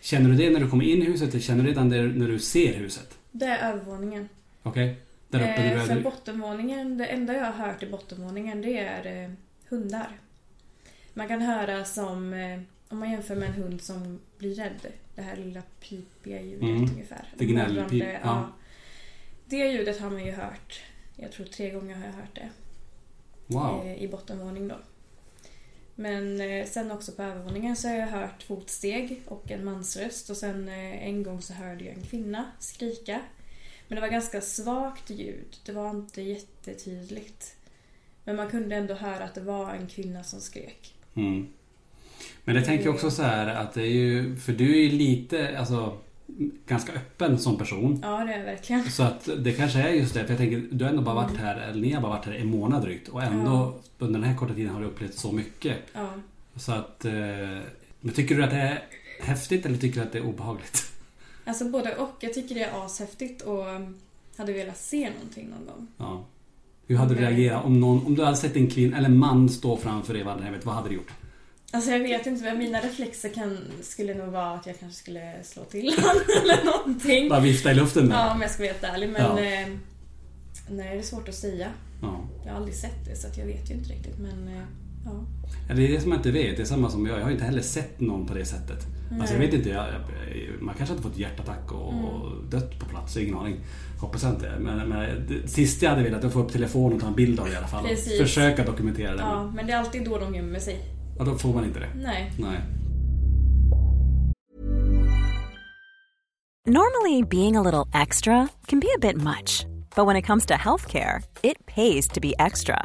Känner du det när du kommer in i huset eller känner du det när du ser huset? Det är övervåningen. Okej? Där uppe Eh, för bottenvåningen, det enda jag har hört i bottenvåningen det är eh, hundar. Man kan höra som, eh, om man jämför med en hund som blir rädd, det här lilla pipiga ljudet Mm. ungefär. Det gnällpip, Morrande, ja. Det ljudet har man ju hört. Jag tror tre gånger har jag hört det. Wow. eh, i bottenvåning då. Men eh, sen också på övervåningen så har jag hört fotsteg och en mansröst och sen eh, en gång så hörde jag en kvinna skrika. Men det var ganska svagt ljud. Det var inte jättetydligt. Men man kunde ändå höra att det var en kvinna som skrek. Mm. Men jag tänker också så här att det är ju... För du är ju lite, alltså... Ganska öppen som person. Ja, det är jag verkligen. Så att det kanske är just det. För jag tänker, du har ändå bara varit här, eller ni har bara varit här en månad drygt. Och ändå under den här korta tiden har du upplevt så mycket. Ja. Så att... Eh, men tycker du att det är häftigt eller tycker du att det är obehagligt? Alltså både och. Jag tycker det är ashäftigt och um, hade velat se någonting någon gång. Ja. Hur hade du reagerat om, någon, om du hade sett en kvinna eller en man stå framför dig i vandrarhemmet? Vad hade du gjort? Alltså jag vet inte, mina reflexer kan, skulle nog vara att jag kanske skulle slå till honom eller någonting. Bara vifta i luften med? Ja, om jag ska vara helt ärlig. Men Ja. eh, nej, det är svårt att säga. Ja. Jag har aldrig sett det så att jag vet ju inte riktigt. Men eh, ja. Ja, Det är det som jag inte vet. Det är samma som jag. Jag har inte heller sett någon på det sättet. Alltså jag vet inte. Jag, jag, man kanske hade fått hjärtattack och, Mm. dött på plats. Ingen aning. Hoppas jag inte. Men, men det sista jag hade velat är att få upp telefonen och ta en bild av det i alla fall. Precis. försöka dokumentera det. ja, men det är alltid då de gömmer sig. Och då får man inte det. Nej. Nej. Normally, being a little extra can be a bit much, but when it comes to healthcare, it pays to be extra.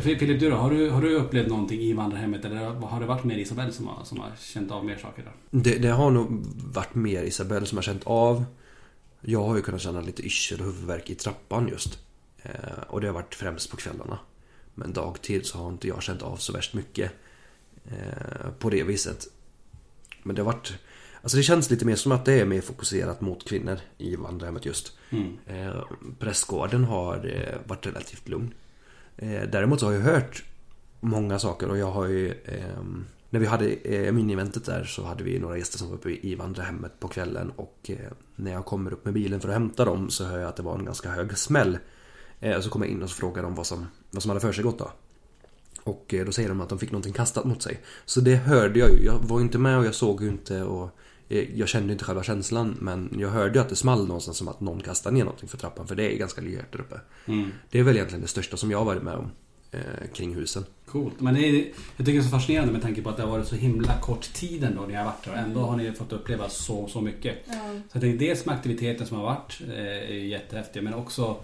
Filip, du då? Har du, har du upplevt någonting i vandrarhemmet eller har det varit mer Isabelle som har, som har känt av mer saker? Där? Det, det har nog varit mer Isabelle som har känt av. Jag har ju kunnat känna lite yrsel och huvudvärk i trappan just. Eh, och det har varit främst på kvällarna. Men dagtid så har inte jag känt av så värst mycket. Eh, på det viset. Men det har varit... Alltså det känns lite mer som att det är mer fokuserat mot kvinnor i vandrarhemmet just. Mm. Eh, prästgården har eh, varit relativt lugn. Eh, däremot så har jag hört många saker och jag har ju... Ehm, när vi hade eh, mini-eventet där så hade vi några gäster som var uppe i vandrarhemmet på kvällen och eh, när jag kommer upp med bilen för att hämta dem så hör jag att det var en ganska hög smäll. Eh, så kommer jag in och så frågar de vad som, vad som hade för sig gått då. Och eh, då säger de att de fick någonting kastat mot sig. Så det hörde jag ju. Jag var inte med och jag såg ju inte och jag kände inte själva känslan men jag hörde ju att det small någonstans som att någon kastade ner någonting för trappan för det är ganska lyhört där uppe. Mm. Det är väl egentligen det största som jag har varit med om eh, kring husen. Coolt. Men det är, jag tycker det är så fascinerande med tanke på att det har varit så himla kort tid ändå när jag har varit där. Och ändå har ni fått uppleva så, så mycket. Ja. Så jag tänker dels med aktiviteten som har varit eh, är jättehäftig men också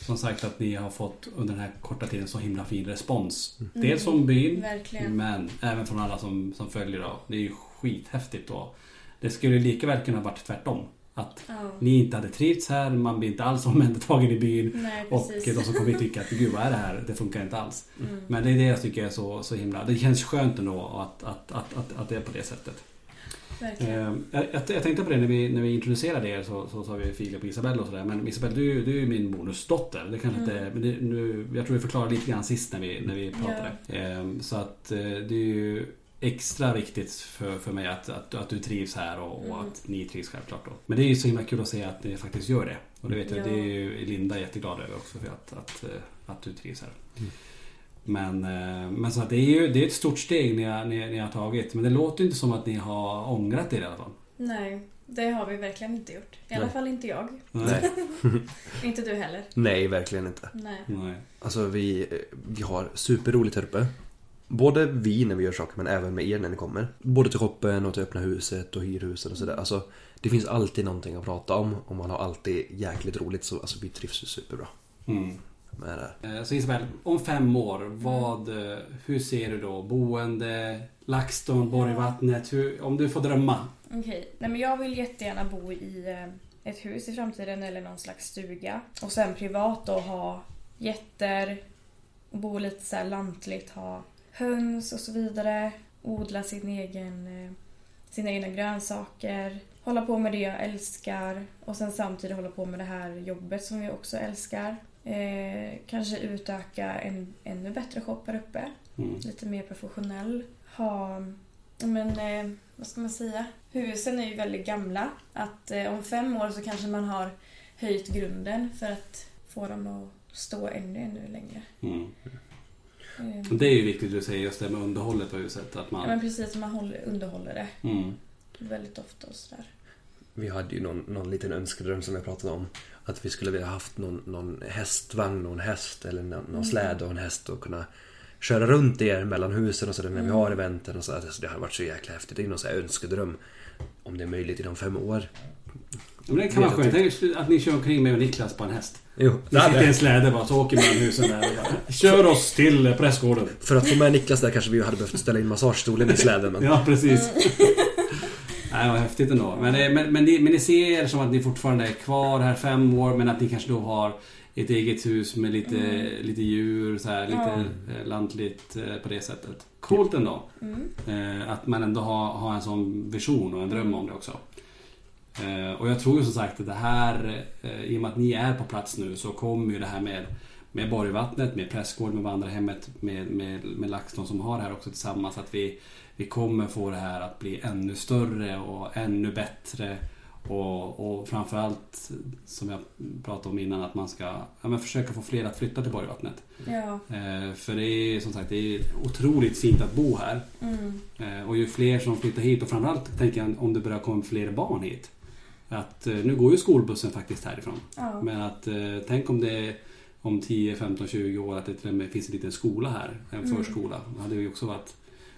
som sagt att ni har fått under den här korta tiden så himla fin respons. Dels från byn Verkligen. men även från alla som, som följer då. Det är ju skithäftigt då. Det skulle lika väl kunna ha varit tvärtom. Att Ja. ni inte hade trivts här, man blir inte alls omhändertagen i byn. Nej, Och de som kommer hit tycker att gud vad är det här? Det funkar inte alls. Mm. Men det är det jag tycker är så, så himla... Det känns skönt ändå att, att, att, att, att det är på det sättet. Eh, jag, jag tänkte på det när vi, när vi introducerade er så, så sa vi Filip och Isabelle och sådär. Men Isabelle du, du är ju min bonusdotter. Det kanske Mm. inte... Men det, nu, jag tror vi förklarade lite grann sist när vi, när vi pratade. Eh, så att eh, det är ju extra viktigt för, för mig att, att, att du trivs här och, och Mm. att ni trivs självklart då. Men det är ju så himla kul att se att ni faktiskt gör det. Och det vet jag, Ja. det är ju Linda jätteglad över också för att, att, eh, att du trivs här. Men, eh, men så att det är ju det är ett stort steg ni har, ni, ni har tagit. Men det låter ju inte som att ni har ångrat er i alla fall. Nej, det har vi verkligen inte gjort. I alla Nej. fall inte jag. Nej. Inte du heller. Nej, verkligen inte. Nej. Nej. Alltså vi, vi har superroligt här uppe. Både vi när vi gör saker men även med er när ni kommer. Både till shoppen och till öppna huset och hyrhuset och sådär. Alltså, det finns alltid någonting att prata om och man har alltid jäkligt roligt så alltså, vi trivs ju superbra Mm. med det. Eh, Så Isabel, om fem år, vad, eh, hur ser du då? Boende, LaxTon, Borgvattnet? Hur, om du får drömma? Okej. Nej men jag vill jättegärna bo i eh, ett hus i framtiden eller någon slags stuga. Och sen privat då ha getter, bo lite så här lantligt, ha höns och så vidare. Odla sin egen, eh, sina egna grönsaker. Hålla på med det jag älskar. Och sen samtidigt hålla på med det här jobbet som vi också älskar. Eh, kanske utöka en ännu bättre shop här uppe. Mm. Lite mer professionell. Ha, men eh, vad ska man säga? Husen är ju väldigt gamla. Att eh, om fem år så kanske man har höjt grunden för att få dem att stå ännu, ännu längre. Mm. Eh, Det är ju viktigt du säger just det med underhållet på huset. Att Ja man... men precis, man håller, underhåller det Mm. väldigt ofta och sådär. Vi hade ju någon, någon liten önskedröm som jag pratade om. Att vi skulle vilja haft någon, någon hästvagn och en häst eller någon, någon släde och en häst och kunna köra runt er mellan husen och sådär när vi har eventen och så. Alltså, det hade varit så jäkla häftigt. Det är någon sån här önskedröm. Om det är möjligt inom fem år. Men det kan vara skönt. Tänk att ni kör omkring med Niklas på en häst. Jo, Vi sitter i en släde bara, så åker mellan husen där bara, Kör oss till eh, prästgården. För att få med Niklas där kanske vi hade behövt ställa in massagestolen i släden. Men... Ja, precis. Nej, vad häftigt ändå. Men, det- men, men, ni, men ni ser som att ni fortfarande är kvar här fem år men att ni kanske då har ett eget hus med lite, Mm. lite djur, så här, lite eh, lantligt eh, på det sättet. Coolt ändå. Mm. Eh, att man ändå har, har en sån vision och en dröm om det också. Eh, och jag tror ju som sagt att det här, eh, i och med att ni är på plats nu, så kommer ju det här med, med Borgvattnet, med Prästgård, med Vandrarhemmet, med, med, med LaxTon som har det här också tillsammans. Att vi, vi kommer få det här att bli ännu större och ännu bättre. Och, och framförallt, som jag pratade om innan, att man ska ja, men försöka få fler att flytta till Borgvattnet. Ja. Eh, för det är som sagt det är otroligt fint att bo här. Mm. Eh, och ju fler som flyttar hit och framförallt tänker jag om det börjar komma fler barn hit. Att, eh, nu går ju skolbussen faktiskt härifrån. Ja. Men att eh, tänk om det om 10, 15, 20 år att det till och med finns en liten skola här. En Mm. förskola. Det hade ju också varit...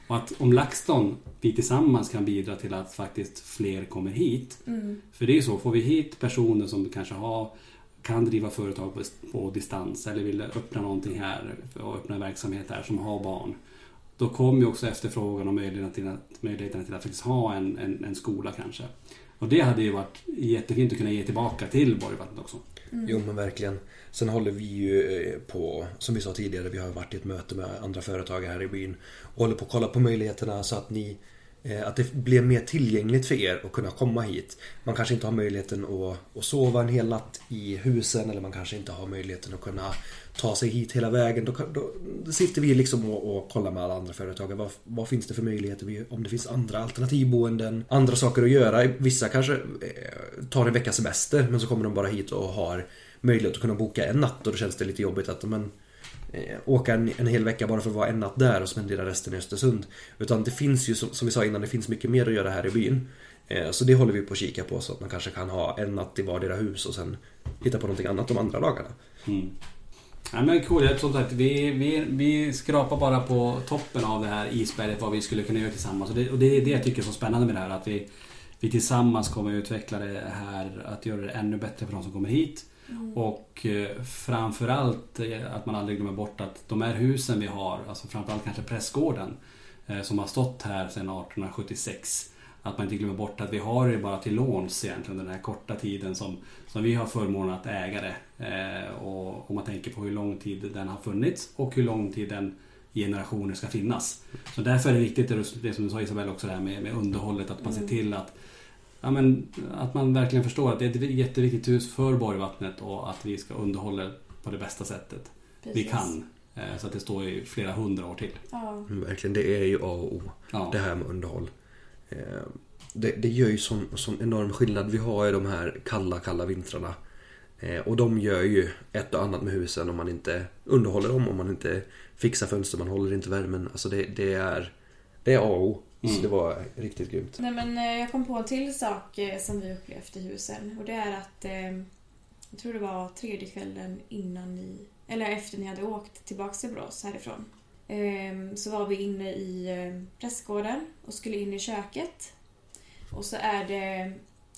Och att om LaxTon, vi tillsammans kan bidra till att faktiskt fler kommer hit. Mm. För det är ju så, får vi hit personer som kanske har, kan driva företag på, på distans eller vill öppna någonting här och öppna en verksamhet här som har barn. Då kommer ju också efterfrågan och möjligheterna till att, möjligheterna till att faktiskt ha en, en, en skola kanske. Och det hade ju varit jättefint att kunna ge tillbaka till Borgvattnet också. Mm. Jo men verkligen. Sen håller vi ju eh, på, som vi sa tidigare, vi har varit i ett möte med andra företagare här i byn. Och håller på att kolla på möjligheterna så att ni eh, att det blir mer tillgängligt för er att kunna komma hit. Man kanske inte har möjligheten att, att sova en hel natt i husen eller man kanske inte har möjligheten att kunna ta sig hit hela vägen. Då, då, då sitter vi liksom och, och kollar med alla andra företagare. Vad, vad finns det för möjligheter? Vi- Om det finns andra alternativboenden, andra saker att göra. Vissa kanske eh, tar en veckas semester men så kommer de bara hit och har möjlighet att kunna boka en natt och då känns det lite jobbigt att men, eh, åka en, en hel vecka bara för att vara en natt där och spendera resten i Östersund. Utan det finns ju som, som vi sa innan, det finns mycket mer att göra här i byn. Eh, Så det håller vi på att kika på så att man kanske kan ha en natt i vardera hus och sen hitta på någonting annat de andra dagarna. Mm. Ja, men cool. Tror att vi, vi, vi skrapar bara på toppen av det här isberget vad vi skulle kunna göra tillsammans. Och det, och det är det jag tycker är så spännande med det här. Att vi, vi tillsammans kommer att utveckla det här, att göra det ännu bättre för de som kommer hit. Och eh, framförallt eh, att man aldrig glömmer bort att de här husen vi har, alltså framförallt kanske prästgården eh, som har stått här sedan 1876. Att man inte glömmer bort att vi har det bara till låns egentligen den här korta tiden som, som vi har förmånen att äga det. Eh, och om man tänker på hur lång tid den har funnits och hur lång tid den i generationer ska finnas. Så därför är det viktigt det, som du sa Isabel också det här med, med underhållet, att man ser till att Ja, men att man verkligen förstår att det är ett jätteviktigt hus för Borgvattnet och att vi ska underhålla det på det bästa sättet vi Precis. kan. Eh, Så att det står i flera hundra år till. Ja. Mm, Verkligen, det är ju A och O. Ja. Det här med underhåll. Eh, Det, det gör ju sån, sån enorm skillnad. Vi har ju de här kalla, kalla vintrarna. Eh, Och de gör ju ett och annat med husen om man inte underhåller dem, om man inte fixar fönster, man håller inte värmen. Alltså det, det är det är A och O. Så Mm. det var riktigt grymt. Nej men eh, jag kom på en till sak eh, som vi upplevt i husen. Och det är att jag tror det var tredje kvällen innan ni, eller efter ni hade åkt tillbaks till Borås härifrån. Eh, så var vi inne i prästgården och skulle in i köket. Och så är det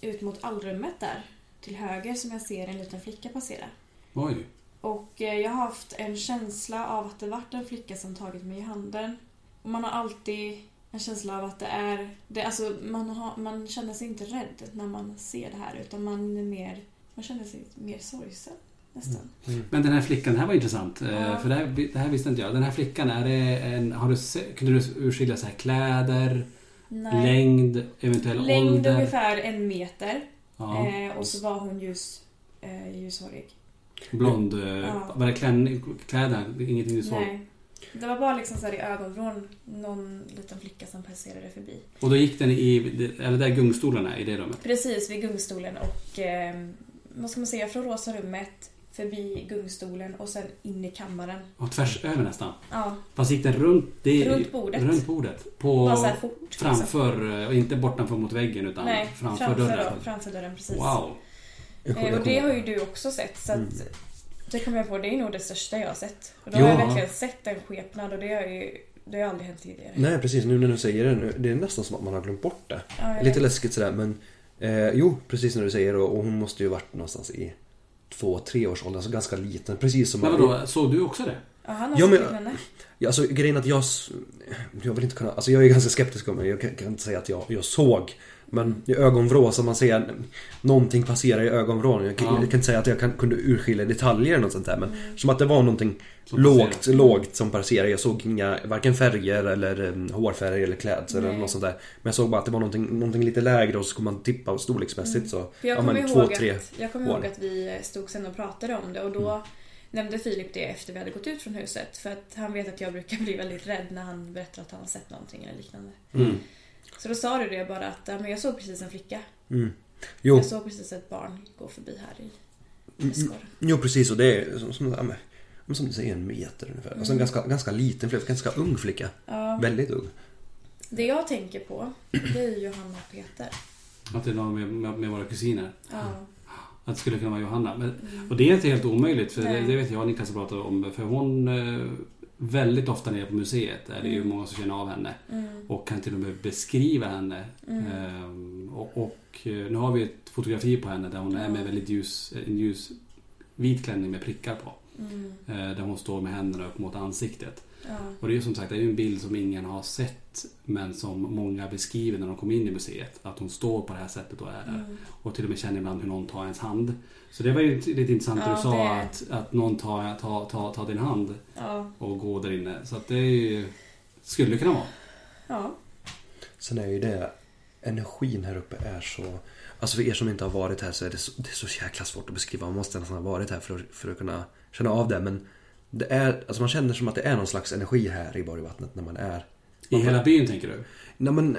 ut mot allrummet där till höger som jag ser en liten flicka passera. Oj. Och eh, jag har haft en känsla av att det varit en flicka som tagit mig i handen. Och man har alltid en känsla av att det är... Det, alltså, man, har, man känner sig inte rädd när man ser det här utan man är mer... Man känner sig mer sorgsen nästan. Men den här flickan, det här var intressant. eh, Ja. För det här, det här visste inte jag. Den här flickan, är det en, har du se, kunde du urskilja så här kläder, Nej. längd, eventuell Längd ålder? ungefär en meter. Ja. Eh, och så var hon ljus, eh, ljushårig. Blond. eh, Ja. Var det klän, kläderna? Ingenting du såg? Nej. Det var bara liksom så här i ögonvrån någon liten flicka som passerade förbi. Och då gick den i, eller där gungstolarna i det rummet? Precis vid gungstolen och eh, vad ska man säga, från rosa rummet förbi gungstolen och sen in i kammaren. Och tvärs över nästan? Ja, Fast gick den runt? Det, Runt bordet. Runt bordet? På, bara så här fort. liksom. framför, eh, och inte bortanför mot väggen utan Nej, framför, framför, dörren? då, framför dörren precis. Wow! Eh, och det har ju du också sett så att Mm. det kommer jag på, det är nog det största jag har sett. Och då Ja. har jag verkligen sett en skepnad och det har ju det har aldrig hänt tidigare. Nej precis, nu när du säger det, nu, det är nästan som att man har glömt bort det. Ja, Lite läskigt sådär men eh, Jo, precis när du säger och, och hon måste ju varit någonstans i två, tre års ålder, alltså ganska liten. Precis som Men vadå, såg du också det? Ja, han har Ja, men-. Ja, alltså grejen att jag... Jag vill inte kunna... Alltså jag är ganska skeptisk om det. Jag kan, kan inte säga att jag, jag såg. Men i ögonvrå som man ser någonting passera i ögonvrån. Jag, kan- Ja. jag kan inte säga att jag kan, kunde urskilja detaljer eller något sånt där. Men Mm. som att det var någonting Som lågt, lågt som passerade. Jag såg inga, varken färger eller um, hårfärg eller klädsel eller något sånt där. Men jag såg bara att det var någonting, någonting lite lägre och så skulle man tippa storleksmässigt så... Mm. För jag ja, kommer men ihåg, två, tre att, jag kommer ihåg att vi stod sen och pratade om det och då Mm. nämnde Filip det efter vi hade gått ut från huset. För att han vet att jag brukar bli väldigt rädd när han berättar att han har sett någonting eller liknande. Mm. Så då sa du det bara att ja, men jag såg precis en flicka. Mm. Jo, Jag såg precis ett barn gå förbi här i Mm, Prästgården. Jo precis och det är som, som, som du säger en meter ungefär. Alltså en ganska, ganska liten flicka, ganska ung flicka. Ja. Väldigt ung. Det jag tänker på, det är Johanna och Peter. Att det är någon med, med, med våra kusiner. Ja. Att det skulle kunna vara Johanna. Men, Och det är inte helt omöjligt för det, det vet jag Niklas har pratat om. För hon eh, väldigt ofta nere på museet är det ju många som känner av henne. Mm. Och kan till och med beskriva henne. Mm. Ehm, och, och eh, nu har vi ett fotografi på henne där hon är med väldigt ljus, en ljus vit klänning med prickar på. Mm. Eh, Där hon står med händerna upp mot ansiktet. Ja. Och det är ju som sagt det är ju en bild som ingen har sett men som många beskriver när de kommer in i museet. Att hon står på det här sättet och är. Mm. Och till och med känner ibland hur någon tar ens hand. Så det var ju lite intressant Ja, det du sa det- att, att någon tar, tar, tar, tar din hand Ja. och går där inne. Så att det är ju, skulle kunna vara. Ja. Sen är ju det Energin här uppe är så Alltså för er som inte har varit här så är det så, det är så jäkla svårt att beskriva. Man måste nästan ha varit här för att, för att kunna känna av det. Men det är, alltså man känner som att det är någon slags energi här i Borgvattnet när man är I hela byn tänker du? Nej men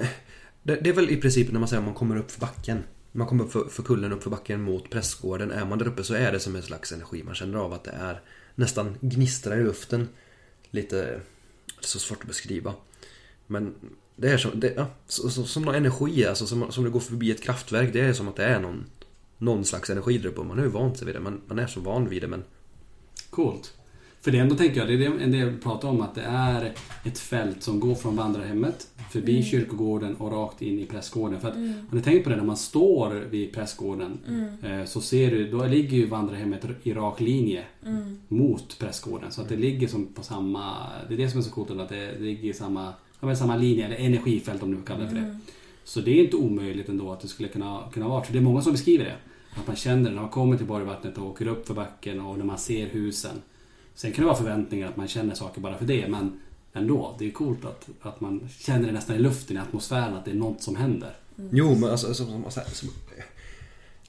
det, det är väl i princip när man säger att man kommer upp för backen. Man kommer upp för, för kullen upp för backen mot prästgården. Är man där uppe så är det som en slags energi. Man känner av att det är nästan gnistrar i luften. Lite... Det är så svårt att beskriva. Men det är som, det, ja, så, så, som någon energi, alltså som, som det går förbi ett kraftverk. Det är som att det är någon, någon slags energi där uppe. Man har ju vant sig vid det. Man, man är så van vid det men... Coolt. För det ändå tänker jag, det är det- en del pratar om att det är ett fält som går från vandrarhemmet förbi Mm. kyrkogården och rakt in i prästgården. För att, Mm. har ni tänkt på det när man står vid prästgården Mm. eh, så ser du, då ligger ju vandrarhemmet i rak linje Mm. mot prästgården. Så att det ligger som på samma, det är det som är så coolt att det, ligger i samma, samma linje, eller energifält om du kallar det för det. Mm. Så det är inte omöjligt ändå att det skulle kunna, kunna vara. För det är många som beskriver det. Att man känner det när man kommer till Borgvattnet och åker upp för backen och när man ser husen. Sen kan det vara förväntningar att man känner saker bara för det. Men ändå, det är coolt att, att man känner det nästan i luften, i atmosfären, att det är något som händer. Jo, men alltså, som, som, som,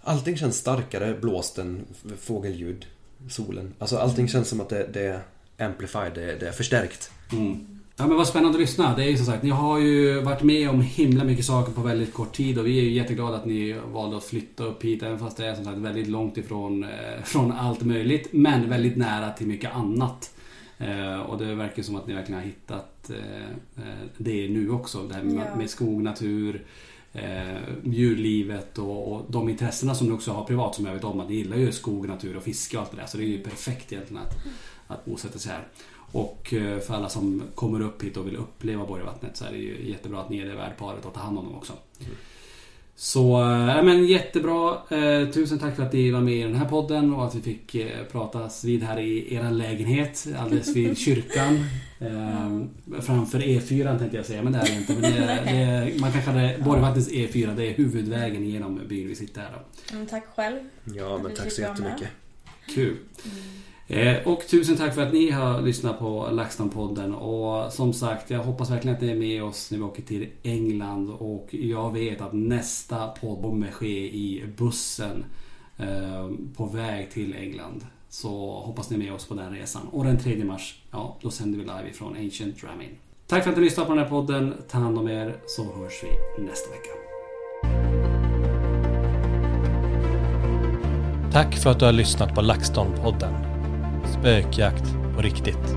Allting känns starkare blåst än fågelljud, solen. Alltså allting känns som att det, det är amplified, det, det är förstärkt. Mm. Ja men vad spännande att lyssna. Det är ju som sagt, ni har ju varit med om himla mycket saker på väldigt kort tid och vi är ju jätteglada att ni valde att flytta upp hit även fast det är som sagt väldigt långt ifrån eh, från allt möjligt. Men väldigt nära till mycket annat. Eh, och det verkar som att ni verkligen har hittat eh, eh, det nu också. Det här med, Ja. med skog, natur, eh, djurlivet och, och de intressena som ni också har privat som jag vet om att ni gillar ju skog, natur och fiske och allt det där. Så det är ju perfekt egentligen att, att bosätta sig här. Och eh, för alla som kommer upp hit och vill uppleva Borgvattnet så är det ju jättebra att ni är det värdparet och tar hand om dem också. Så, äh, men jättebra. Eh, tusen tack för att ni var med i den här podden och att vi fick eh, pratas vid här i er lägenhet alldeles vid kyrkan. Eh, framför E4 tänkte jag säga, men det är det inte. Men det, är- det, är- man kan kalla det Borgvattnets E4, det är huvudvägen genom byn vi sitter här. Då. Mm, tack själv. Ja, men tack så jättemycket. Kul. Eh, Eh, och tusen tack för att ni har lyssnat på LaxTon-podden. Och som sagt, jag hoppas verkligen att ni är med oss när vi åker till England. Och jag vet att nästa podd kommer ske i bussen eh, på väg till England. Så hoppas ni är med oss på den resan. Och den 3 mars, ja, då sänder vi live ifrån Ancient Dramin. Tack för att ni lyssnade på den här podden. Ta hand om er så hörs vi nästa vecka. Tack för att du har lyssnat på LaxTon-podden. Spökjakt på riktigt.